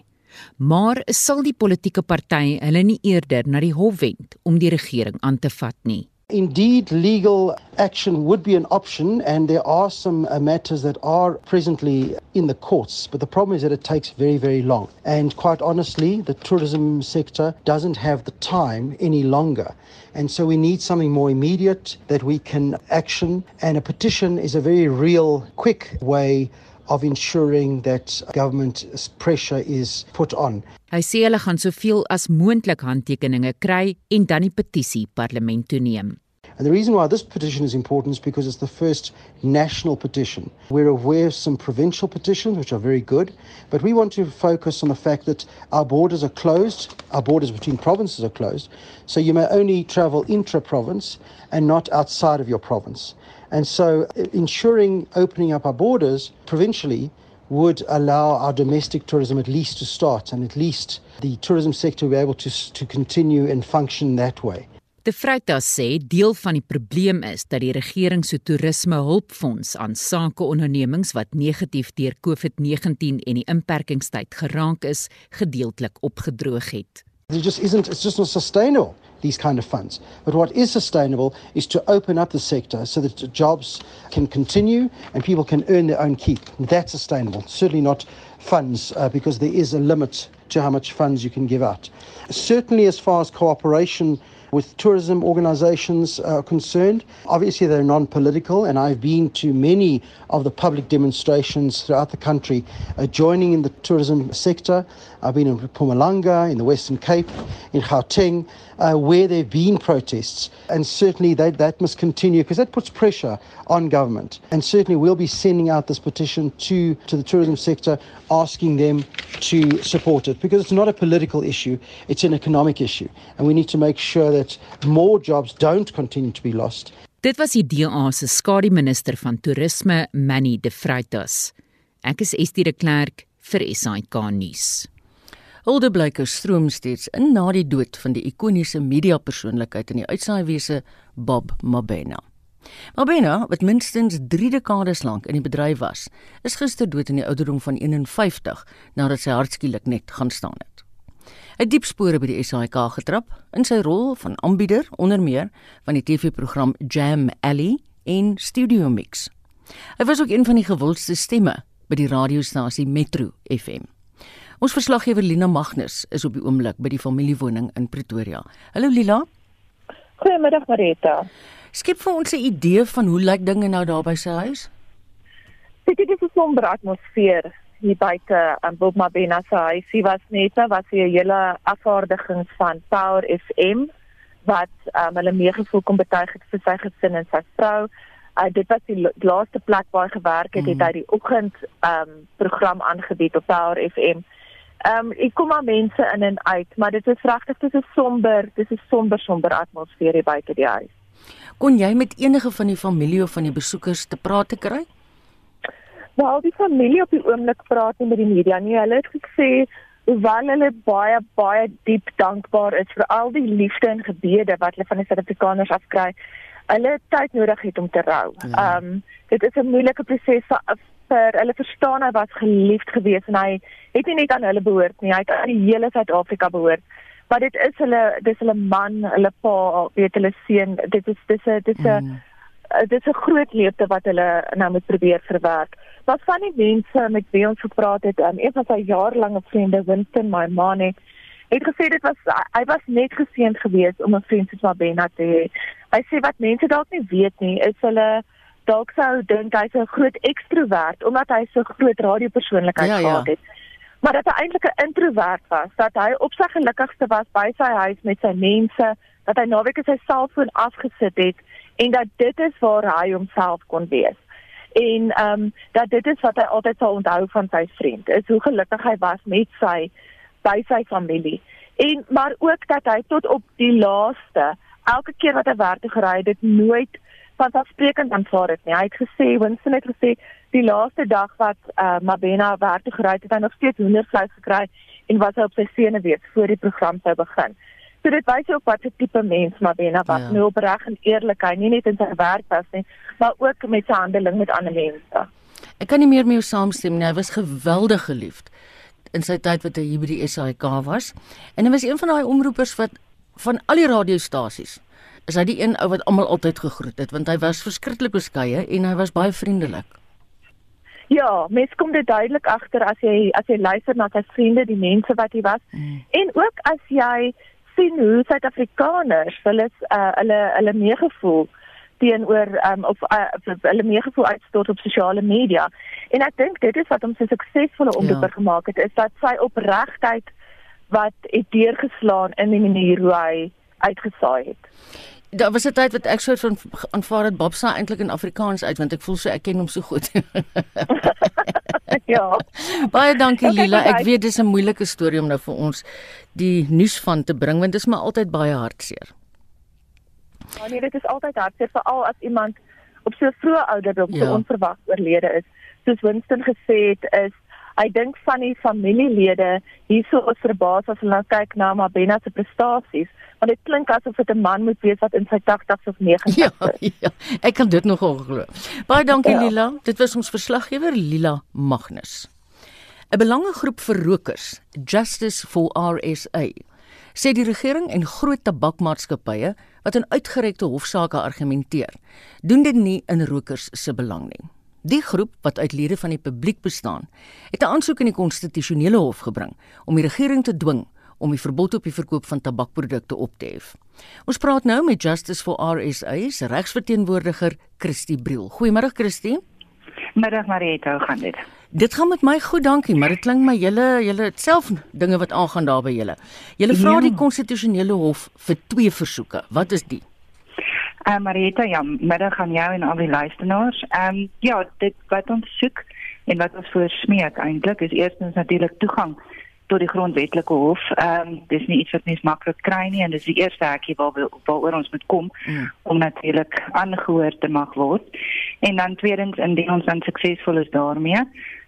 Maar sal die politieke party hulle nie eerder na die hof wend om die regering aan te vat nie. Indeed, legal action would be an option, and there are some uh, matters that are presently in the courts. But the problem is that it takes very, very long. And quite honestly, the tourism sector doesn't have the time any longer. And so we need something more immediate that we can action. And a petition is a very real, quick way of ensuring that government pressure is put on. Hy sê hulle gaan soveel as moontlik handtekeninge kry en dan die petisie parlement toe neem. And the reason why this petition is important is because it's the first national petition. We're aware of some provincial petitions, which are very good, but we want to focus on the fact that our borders are closed, our borders between provinces are closed, so you may only travel intra province and not outside of your province. And so, uh, ensuring opening up our borders provincially would allow our domestic tourism at least to start and at least the tourism sector be able to, to continue and function that way. De Vrytas sê deel van die probleem is dat die regering se toerisme hulpfonds aan sakeondernemings wat negatief deur COVID-19 en die inperkingstyd geraak is, gedeeltelik opgedroog het. It just isn't it's just not sustainable these kind of funds. But what is sustainable is to open up the sector so that jobs can continue and people can earn their own keep. That's sustainable. Certainly not funds uh, because there is a limit to how much funds you can give out. Certainly as far as cooperation with tourism organizations are concerned. Obviously, they're non political, and I've been to many of the public demonstrations throughout the country uh, joining in the tourism sector. I've been in Pumalanga, in the Western Cape, in Gauteng, uh, where there have been protests. And certainly that, that must continue because that puts pressure on government. And certainly we'll be sending out this petition to, to the tourism sector asking them to support it because it's not a political issue, it's an economic issue. And we need to make sure that more jobs don't continue to be lost. Dit was die DA se skadu minister van toerisme, Manny De Vreitas. Ek is Estie de Klerk vir SAK nuus. Hulde blyke stroom steeds in na die dood van die ikoniese mediapersoonlikheid in die uitsaaiwese Bob Mabena. Mabena, wat minstens 3 dekades lank in die bedryf was, is gister dood in die ouderdom van 51 nadat sy hartskielik net gaan staan het. Hy het diep spore by die SAK getrap in sy rol van aanbieder onder meer van die TV-program Jam Alley en Studio Mix. Hy was ook een van die gewildste stemme by die radiostasie Metro FM. Ons verslaggewer Lina Magnus is op die oomblik by die familiewoning in Pretoria. Hallo Lila. Goeiemiddag Marita. Skep vir ons 'n idee van hoe lyk dinge nou daar by sy huis? Dit is 'n somber atmosfeer hier buite aan Bob Mabena se huis. Sy was net wat sy 'n hele afvaardiging van Power FM wat um, hulle meegevoel kom betuig het vir sy gesin en sy vrou. Uh, dit was die laaste plek waar hy gewerk het, mm. het hy die oggend um, program aangebied op Power FM. Um, ek kom maar mense in en uit, maar dit is regtig dis 'n somber, dis 'n somber somber atmosfeer hier buite die huis. Kon jy met enige van die familie of van die besoekers te praat te kry? Nou, die familie op die oomblik praat met die media nie. Hulle het gesê hoewel hulle baie baie diep dankbaar is vir al die liefde en gebede wat hulle van die Suid-Afrikaners afkry, hulle tyd nodig het om te rou. Ja. Ehm ja. um, dit is 'n moeilike proses vir hulle verstaan hy was geliefd geweest en hy het nie net aan hulle behoort nie, hy het aan die hele Suid-Afrika behoort. Maar dit is hulle dis hulle man, hulle pa, weet hulle seun, dit is dis 'n dis 'n mm. dit is 'n groot leefte wat hulle nou moet probeer verwerk. Wat van die mense met wie ons gepraat het, um, een van sy jaarlange vriende, Winston Maimane, het gesê dit was hy was net geseënd geweest om 'n vriend soos Mabena te hê. Hy sê wat mense dalk nie weet nie, is hulle dalk sou dink hy's 'n groot ekstrovert omdat hy so groot radiopersoonlikheid ja, ja. gehad het. Maar dat hy eintlik 'n introvert was, dat hy op sy gelukkigste was by sy huis met sy mense, dat hy naweek sy selfoon afgesit het en dat dit is waar hy homself kon wees. En ehm um, dat dit is wat hy altyd sal onthou van sy vriend, is hoe gelukkig hy was met sy by sy familie. En maar ook dat hy tot op die laaste elke keer wat hy werk toe gery het, dit nooit vanselfsprekend aanvaar het nie. Hy het gesê, Winston het gesê die laaste dag wat uh, Mabena werk toe gery het, het hy nog steeds hoendervleis gekry en was hy op sy senuwees voor die program sou begin. So dit wys ook wat 'n tipe mens Mabena was, ja. nou opreg en eerlikheid, nie net in sy werk was nie, maar ook met sy handeling met ander mense. Ek kan nie meer jou saamstem nie. Hy was geweldig geliefd in sy tyd wat hy hier by die SAK was. En hy was een van daai omroepers wat van al die radiostasies is hy die een ou wat almal altyd gegroet het want hy was verskriklik beskeie en hy was baie vriendelik. Ja, mens kom dit duidelik agter as jy as jy luister na sy vriende, die mense wat hy was. Mm. En ook as jy sien hoe Suid-Afrikaners hulle uh, hulle hulle meegevoel teenoor um, of uh, hulle meegevoel uitstort op sosiale media. En ek dink dit is wat hom so suksesvolle omroeper ja. gemaak het, is dat sy opregtheid wat het deurgeslaan in die manier hoe hy uitgesaai het. Daar was 'n tyd wat ek sou van aanvaar het Bob sa eintlik in Afrikaans uit want ek voel so ek ken hom so goed. ja. Baie dankie Lila. Ek weet dis 'n moeilike storie om nou vir ons die nuus van te bring want dit is maar altyd baie hartseer. Ja nee, dit is altyd hartseer veral as iemand op so vroeë ouderdom ja. so onverwags oorlede is. Soos Winston gesê het is hy dink van die familielede hierso is verbaas as hulle kyk na Mabena se prestasies want dit klink asof dit 'n man moet wees wat in sy 80s of 90s ja, is. Ja, ek kan dit nogal glo. Baie dankie ja. Lila. Dit was ons verslaggewer Lila Magnus. 'n Belangegroep vir rokers, Justice for RSA, sê die regering en groot tabakmaatskappye wat in uitgerekte hofsaake argumenteer, doen dit nie in rokers se belang nie. Die groep wat uit lede van die publiek bestaan, het 'n aansoek in die konstitusionele hof gebring om die regering te dwing om die verbod op die verkoop van tabakprodukte op te hef. Ons praat nou met Justice for RSA se regsverteenwoordiger, Christie Briel. Goeiemôre Christie. Middag Marieta, hoe gaan dit? Dit gaan met my goed, dankie, maar dit klink my julle julle self dinge wat aangaan daar by julle. Julle vra ja. die konstitusionele hof vir twee versoeke. Wat is die? Uh, Marieta, ja, middag aan jou en al die luisteraars. Ehm um, ja, dit wat ons soek en wat ons voorsmeek eintlik is eerstens natuurlik toegang tot die grondwetlike hof. Ehm um, dis nie iets wat mens maklik kry nie en dis die eerste hekkie waar waaroor ons moet kom mm. om natuurlik aangehoor te mag word. En dan tweedens indien ons dan suksesvol is daarmee,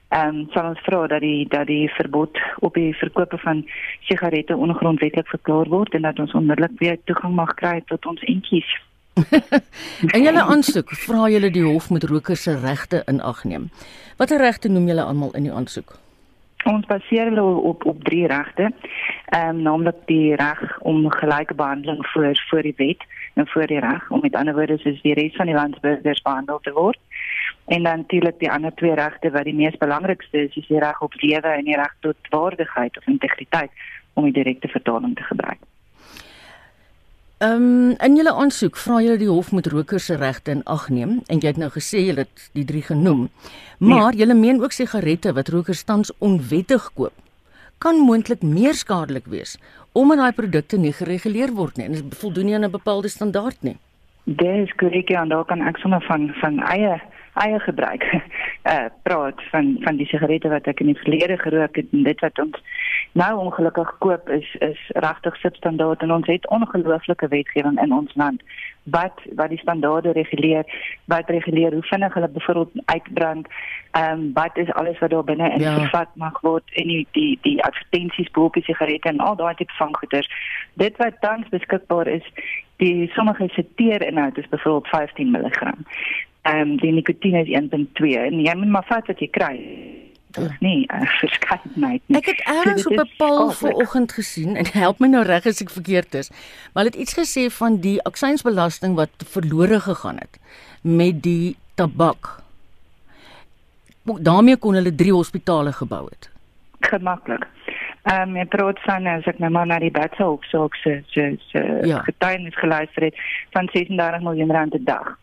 ehm um, sal ons vra dat die dat die verbod op die verkoop van sigarette ongrondwettig verklaar word en dat ons onmiddellik weer toegang mag kry tot ons entjies. en julle aansoek vra julle die hof met rokers se regte in ag neem. Watter regte noem julle almal in die aansoek? Ons baseer hulle op op drie regte. Ehm um, naamlik die reg om gelyke behandeling voor voor die wet en voor die reg om met ander woorde soos die res van die landsburgers behandel te word. En dan natuurlik die ander twee regte wat die mees belangrikste is, is die reg op lewe en die reg tot waardigheid of integriteit om die direkte vertaling te gebruik. Ehm um, in julle aansoek vra julle die hof moet rokers se regte in ag neem en jy het nou gesê julle het die drie genoem. Maar nee. julle meen ook sigarette wat rokers tans onwettig koop kan moontlik meer skadelik wees omdat daai produkte nie gereguleer word nie en dit voldoen nie aan 'n bepaalde standaard nie. Dis korrek en daar kan ek sommer van van eie eie gebruik uh praat van van die sigarette wat ek in die verlede gerook het en dit wat ons nou ongelukkig koop is is regtig substandaard en ons het ongelooflike wetgewing in ons land wat wat die standaarde reguleer wat reguleer hoe vinnig hulle byvoorbeeld uitbrand ehm um, wat is alles wat daar binne in ja. gevat mag word en die die die advertensies bo op die sigarette en al daai tipe van goeder dit wat tans beskikbaar is die sommige seteerinhoud is byvoorbeeld 15 mg ehm um, die nikotine is 1.2 en jy moet maar vat wat jy kry Nee, verskeidenheid nie. Ek het eers so op 'n paal vanoggend gesien en help my nou reg as ek verkeerd is. Maar het iets gesê van die aksiesbelasting wat verlore gegaan het met die tabak. daarmee kon hulle 3 hospitale gebou het. Gemaklik. Ehm um, ek praat van as ek nou maar na die Batshop so se se se ja. getuienis geluister het van 36 miljoen rand 'n dag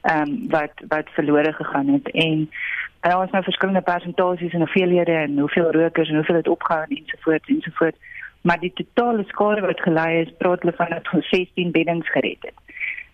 ehm um, wat wat verlore gegaan het en en daar was nou verskillende persentasies en hoeveelhede en hoeveel rokers en hoeveel het opgehou en ensovoorts ensovoorts maar die totale skade wat gelei is praat hulle van dat 16 beddens gered het.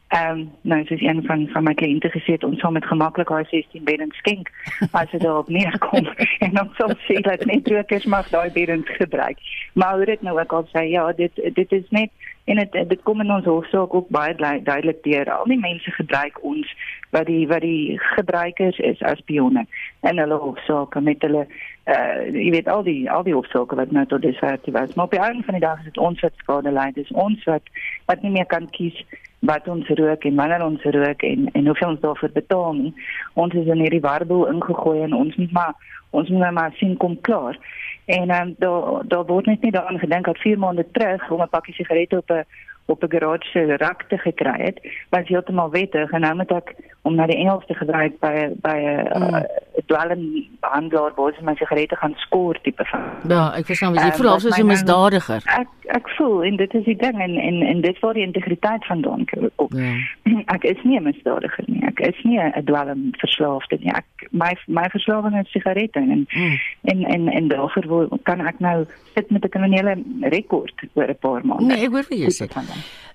Ehm um, nou soos een van van my kliënte gesê het ons sal met gemaklik daai 16 beddens skenk as dit daarop neerkom en ons sal sê dat net rokers mag daai beddens gebruik. Maar hoe dit nou ook al sê ja dit dit is net en dit dit kom in ons hofsaak ook baie duidelik deur. Al die mense gebruik ons wat die wat die gebruikers is as pionne en hulle hofsaake met hulle uh jy weet al die al die hofsaake wat nou tot dusver te was. Maar op die einde van die dag is dit ons wat skade ly. Dis ons wat wat nie meer kan kies wat ons rook en wanneer ons rook en en hoeveel ons daarvoor betaal nie. Ons is in hierdie warboel ingegooi en ons moet maar ons moet maar sien kom klaar En ehm um, daar daar word net nie daaraan gedink dat 4 maande terug om 'n pakkie sigarette op 'n op 'n garage se rak te gekry het, was heeltemal wettig. En nou moet ek om na die Engels te gebruik by by 'n mm. uh, dwelmbehandelaar waar jy my sigarette gaan skoor tipe van. Ja, ek verstaan, jy voel alsoos 'n misdadiger. Ek ek voel en dit is die ding en en en dit word die integriteit van dan ook. Ja. Ek is nie 'n misdadiger nie. Ek is nie 'n dwelmverslaafde nie. Ek my my verslawing is sigarette en mm. en en en daarvoor kan ek nou sit met 'n kriminele rekord oor 'n paar maande. Nee, ek hoor vir jou sê.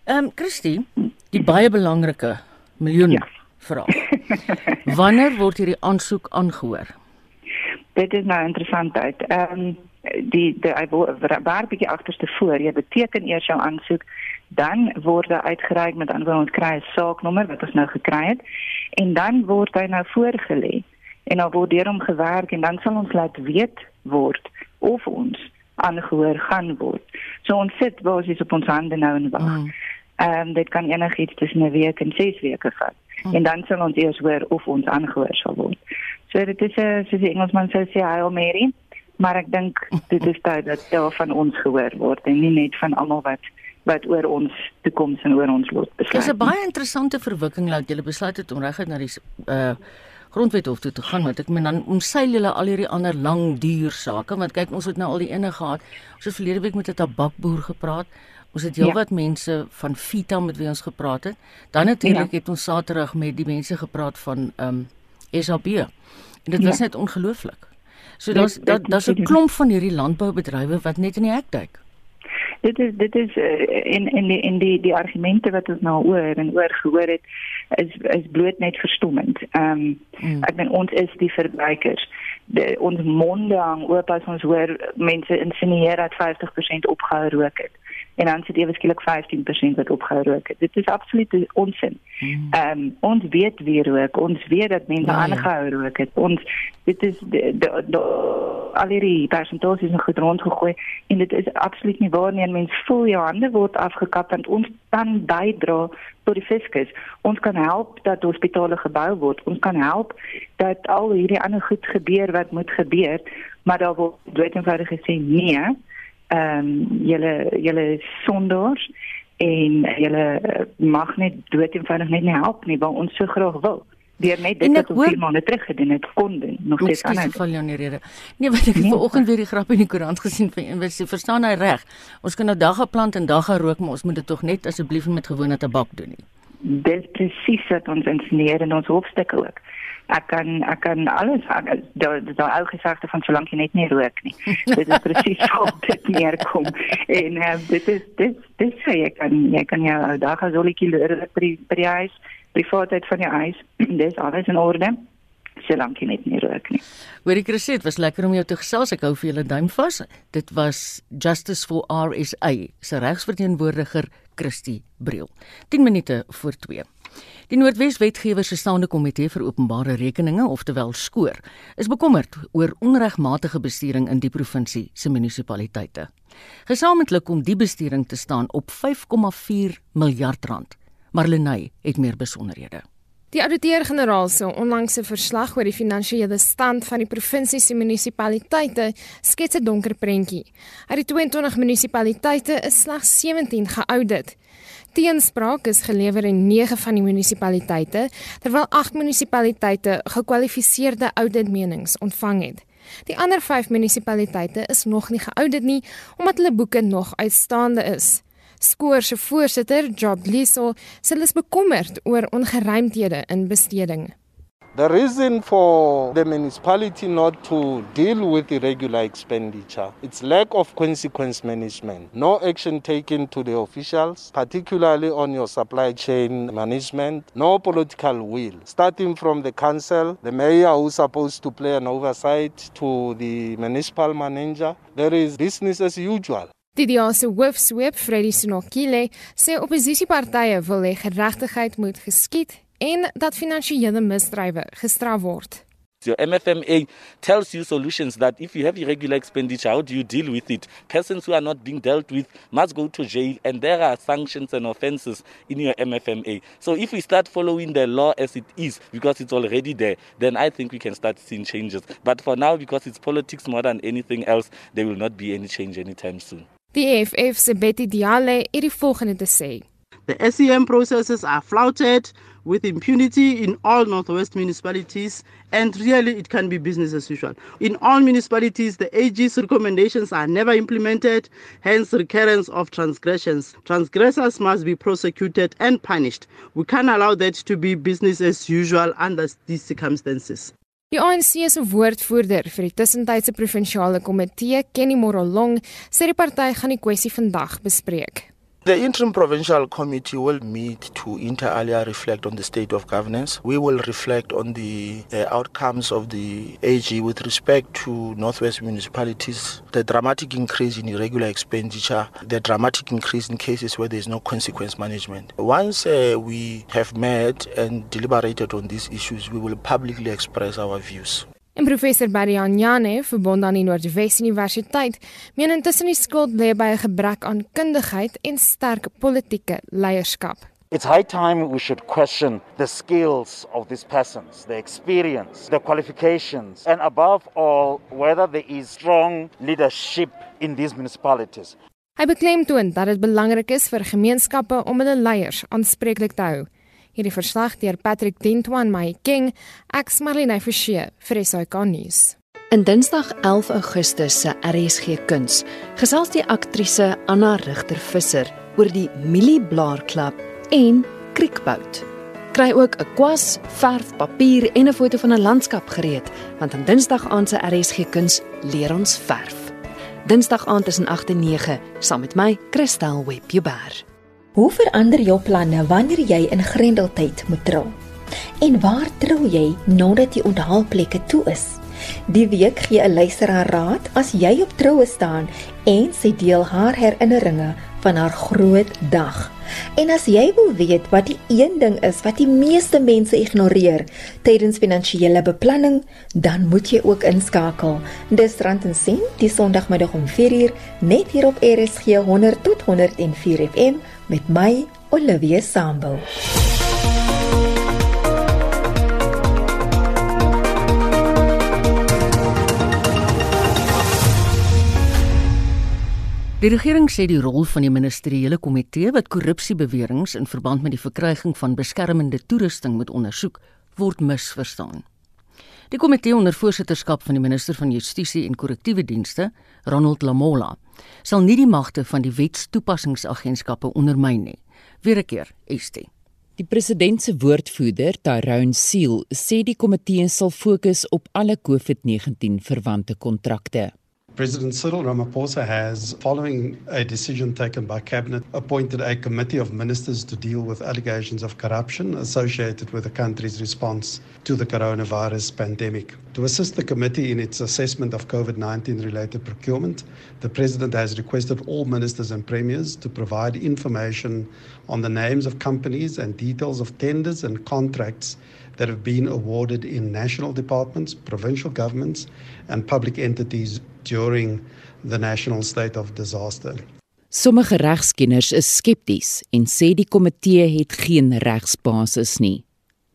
Ehm um, Christie, Die baie belangrike miljoen ja. Vraag. Wanneer word hierdie aansoek aangehoor? Dit is nou interessant uit. Ehm um, die die waar bietjie agterste voor, jy beteken eers jou aansoek, dan word hy uitgereik met ander ons kry 'n saaknommer wat ons nou gekry het en dan word hy nou voorgelê en dan word hierom gewerk en dan sal ons laat weet word of ons aangehoor gaan word. So ons sit basies op ons hande nou en wag. Mm. Ehm um, dit kan enigiets tussen 'n week en 6 weke vat. Mm. En dan sal ons eers hoor of ons aangehoor sal word. So dit is 'n soos die Engelsman sou sê Hail Mary, maar ek dink dit is tyd dat daar van ons gehoor word en nie net van almal wat wat oor ons toekoms en oor ons lot besluit. Dis 'n baie interessante verwikking dat jy besluit het om reguit na die uh grondwethof toe te gaan want ek meen dan omseil julle al hierdie ander lang duur sake want kyk ons het nou al die ene gehad. Ons het verlede week met 'n tabakboer gepraat. Ons het heelwat ja. mense van Vita met wie ons gepraat het. Dan natuurlik ja. het ons Saterdag met die mense gepraat van ehm um, SAB. En dit was ja. net ongelooflik. So daar's daar's 'n klomp van hierdie landboubedrywe wat net in die hek duik. Dit is dit is in in die in die die argumente wat ons nou oor en oor gehoor het is is bloot net verstommend. Ehm um, ek bedoel ons is die verbruikers. De, ons monde hang oop as ons hoor mense insinieer dat 50% opgehou rook het en dan sit ewe skielik 15% wat opgehou rook het. Dit is absoluut onsin. Hmm. Ehm um, ons weet wie rook, ons weet dat mense ja, aangehou ja. rook het. Ons dit is de, de, de, al die persentasies nog rondgegooi en dit is absoluut nie waar nie. Mense voel jou hande word afgekap en ons dan bydra tot die fiskus. Ons kan help dat hospitale gebou word. Ons kan help dat al hierdie ander goed gebeur wat moet gebeur, maar daar word dood eenvoudig gesê nee ehm um, julle julle sondaars en julle mag net dood eenvoudig net nie help nie wat ons so graag wil. Deur net dit wat ons vier maande terug gedoen het kon doen nog steeds aan het val jou nie rede. Nee wat ek nee. vanoggend weer die grap in die koerant gesien van een sê verstaan hy reg. Ons kan nou dagga plant en dagga rook maar ons moet dit tog net asseblief met gewone tabak doen nie. Dis presies wat ons insinieer in ons hoofstukke ook ek kan ek kan alles daar daar ou gesegde van solank jy net nie rook nie. dit is presies hoe dit neerkom. En uh, dit is dit dit sê jy kan jy kan jou ou dag as olie loer by by die huis, privaatheid van jou huis. dis alles in orde. Solank jy net nie rook nie. Hoorie Chris, dit was lekker om jou te gesels. Ek hou vir julle duim vas. Dit was Justice for RSA se regsverteenwoordiger Christie Briel. 10 minute voor 2. Die Noordwes Wetgewer se staande komitee vir openbare rekeninge, oftewel skoor, is bekommerd oor onregmatige bestuuring in die provinsie se munisipaliteite. Gesamentlik kom die bestuuring te staan op 5,4 miljard rand. Marlenae het meer besonderhede. Die ouditeur-generaal se onlangse verslag oor die finansiële stand van die provinsie se munisipaliteite skets 'n donker prentjie. Uit die 22 munisipaliteite is slegs 17 geaudit. Teenspraak is gelewer in 9 van die munisipaliteite, terwyl 8 munisipaliteite gekwalifiseerde auditmenings ontvang het. Die ander 5 munisipaliteite is nog nie geaudit nie omdat hulle boeke nog uitstaande is. Skoor se voorsitter, Job Liso, sê hulle is bekommerd oor ongeruimthede in besteding. The reason for the municipality not to deal with irregular expenditure, it's lack of consequence management. No action taken to the officials, particularly on your supply chain management. No political will. Starting from the council, the mayor who's supposed to play an oversight to the municipal manager. There is business as usual. Die DA se hoofsweep, Freddie Sinokile, sê oppositiepartye wil hê geregtigheid moet geskied en dat finansiële misdrywe gestraf word. Your MFMA tells you solutions that if you have irregular expenditure, how do you deal with it? Persons who are not being dealt with must go to jail, and there are sanctions and offenses in your MFMA. So if we start following the law as it is, because it's already there, then I think we can start seeing changes. But for now, because it's politics more than anything else, there will not be any change anytime soon. Die EFF se Betty Diale het die volgende te sê. The SEM processes are flouted with impunity in all Northwest municipalities, and really it can be business as usual. In all municipalities, the AG's recommendations are never implemented, hence recurrence of transgressions. Transgressors must be prosecuted and punished. We can't allow that to be business as usual under these circumstances. Die ANC se woordvoerder vir die tussentydse provinsiale komitee, Kenny Morolong, sê die party gaan die kwessie vandag bespreek. The interim provincial committee will meet to inter alia reflect on the state of governance. We will reflect on the uh, outcomes of the AG with respect to Northwest municipalities, the dramatic increase in irregular expenditure, the dramatic increase in cases where there is no consequence management. Once uh, we have met and deliberated on these issues, we will publicly express our views. En professor Barry Anjane, verbond aan die Noordwes Universiteit, meen intussen die skuld lê by 'n gebrek aan kundigheid en sterk politieke leierskap. It's high time we should question the skills of these persons, the experience, the qualifications, and above all, whether there is strong leadership in these municipalities. Hy beklemtoon dat dit belangrik is vir gemeenskappe om hulle leiers aanspreeklik te hou. Hierdie verslag deur Patrick Dentwan my King, ek's Marlene Forsie vir SAK nuus. In Dinsdag 11 Augustus se RSG Kuns gesels die aktrise Anna Rigter Visser oor die Milie Blaar Klub en Kriekbout. Kry ook 'n kwas, verf, papier en 'n foto van 'n landskap gereed, want aan Dinsdag aand se RSG Kuns leer ons verf. Dinsdag aand tussen 8 en 9 saam met my, Christel Webber. Hoe verander jou planne wanneer jy in Grendeltyd moet trou? En waar trou jy nadat die onthaalplekke toe is? Die week gee 'n luisteraar raad as jy op troue staan en sy deel haar herinneringe van haar groot dag. En as jy wil weet wat die een ding is wat die meeste mense ignoreer tydens finansiële beplanning, dan moet jy ook inskakel. Dis Rand en Sent die Sondagmiddag om 4uur net hier op RSG 100 tot 104 FM met my Olivia Sambo. Die regering sê die rol van die ministeriële komitee wat korrupsiebeweringe in verband met die verkryging van beskermende toerusting moet ondersoek, word misverstaan. Die komitee onder voorsitterskap van die minister van Justisie en Korrektiewe Dienste, Ronald Lamola, sal nie die magte van die wetstoepassingsagentskappe ondermyn nie. Weer 'n keer, Estie. Die president se woordvoerder, Tyrone Seal, sê die komitee sal fokus op alle COVID-19 verwante kontrakte. President Cyril Ramaphosa has, following a decision taken by Cabinet, appointed a committee of ministers to deal with allegations of corruption associated with the country's response to the coronavirus pandemic. To assist the committee in its assessment of COVID 19 related procurement, the President has requested all ministers and premiers to provide information on the names of companies and details of tenders and contracts that have been awarded in national departments, provincial governments, and public entities during the national state of disaster. Sommige regskenners is skepties en sê die komitee het geen regsbasis nie.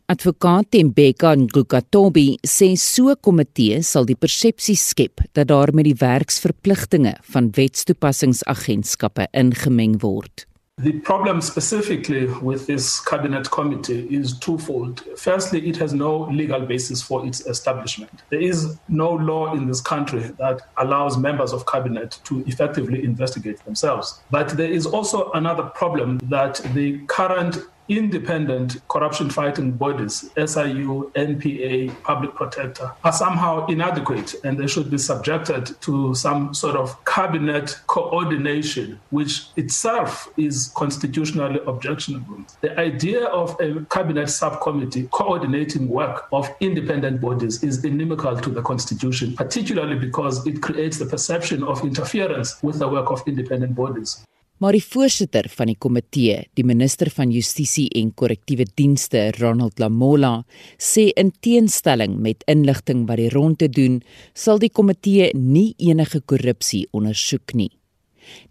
Advokaat Tembeka Ngukatobi sê so 'n komitee sal die persepsie skep dat daar met die werksverpligtinge van wetstoepassingsagentskappe ingemeng word. The problem specifically with this cabinet committee is twofold. Firstly, it has no legal basis for its establishment. There is no law in this country that allows members of cabinet to effectively investigate themselves. But there is also another problem that the current independent corruption fighting bodies, SIU, NPA, Public Protector, are somehow inadequate and they should be subjected to some sort of cabinet coordination, which itself is constitutionally objectionable. The idea of a cabinet subcommittee coordinating work of independent bodies is inimical to the constitution, particularly because it creates the perception of interference with the work of independent bodies. Maar die voorsitter van die komitee, die minister van Justisie en Korrektiewe Dienste, Ronald Lamola, sê in teenstelling met inligting wat die ronde doen, sal die komitee nie enige korrupsie ondersoek nie.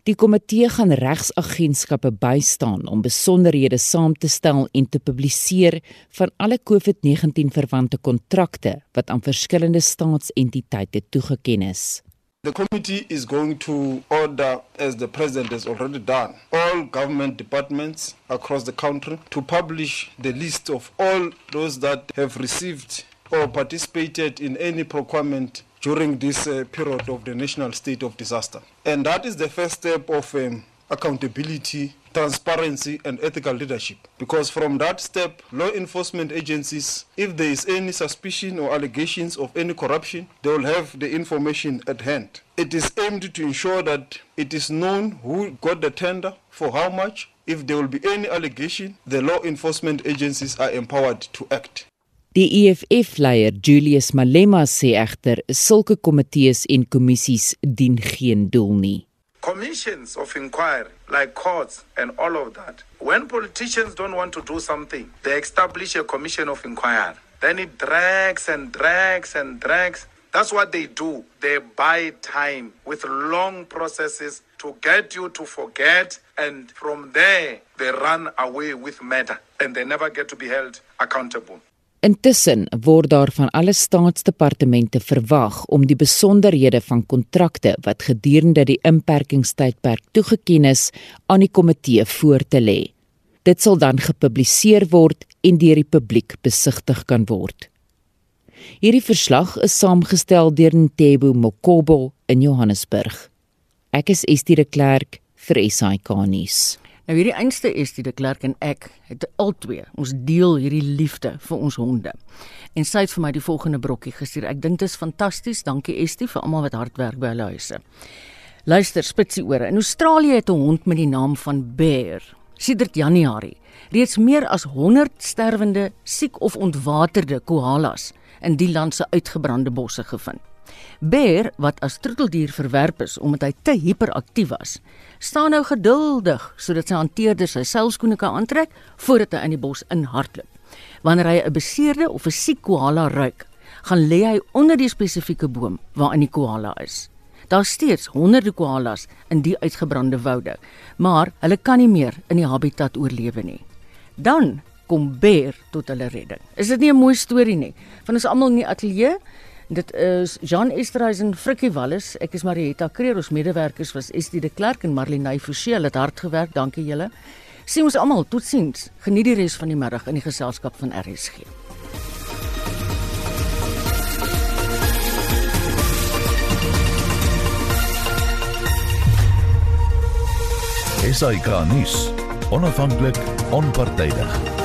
Die komitee gaan regsagentskappe bystaan om besonderhede saam te stel en te publiseer van alle COVID-19 verwante kontrakte wat aan verskillende staatsentiteite toegeken is. The committee is going to order, as the president has already done, all government departments across the country to publish the list of all those that have received or participated in any procurement during this uh, period of the national state of disaster. And that is the first step of um, accountability transparency and ethical leadership. Because from that step, law enforcement agencies, if there is any suspicion or allegations of any corruption, they will have the information at hand. It is aimed to ensure that it is known who got the tender, for how much. If there will be any allegation, the law enforcement agencies are empowered to act. Die EFF-leier Julius Malema sê egter sulke komitees en kommissies dien geen doel nie. Commissions of inquiry like courts and all of that. When politicians don't want to do something, they establish a commission of inquiry. Then it drags and drags and drags. That's what they do. They buy time with long processes to get you to forget and from there they run away with matter and they never get to be held accountable. Intussen word daar van alle staatsdepartemente verwag om die besonderhede van kontrakte wat gedurende die inperkingstydperk toegeken is aan die komitee voor te lê. Dit sal dan gepubliseer word en deur die publiek besigtig kan word. Hierdie verslag is saamgestel deur Ntebo Mokobo in Johannesburg. Ek is Estie de Klerk vir SAK nuus. Nou hierdie einste is die de Klerk en ek het albei ons deel hierdie liefde vir ons honde. En sy het vir my die volgende brokkie gestuur. Ek dink dit is fantasties. Dankie Estie vir almal wat hard werk by hulle huise. Luister, spitsie ore. In Australië het 'n hond met die naam van Bear sedert Januarie reeds meer as 100 sterwende, siek of ontwaterde koalas in die land se uitgebrande bosse gevind. Bear wat as troeteldier verwerp is omdat hy te hiperaktief was, staan nou geduldig sodat sy hanteerder sy selskoene kan aantrek voordat hy in die bos inhardloop. Wanneer hy 'n beseerde of 'n siek koala ruik, gaan lê hy onder die spesifieke boom waarin die koala is. Daar's steeds honderde koalas in die uitgebrande woude, maar hulle kan nie meer in die habitat oorlewe nie. Dan kom Bear tot hulle redding. Is dit nie 'n mooi storie nie? Van ons almal in die ateljee Dit is Jean Esterhuizen, Frikkie Wallis, ek is Marietta Kreer, ons medewerkers was Estie de Klerk en Marlene Forsie, hulle het hard gewerk. Dankie julle. Sien ons almal, totsiens. Geniet die res van die middag in die geselskap van RSG. Esai Kahnis, onafhanklik, onpartydig.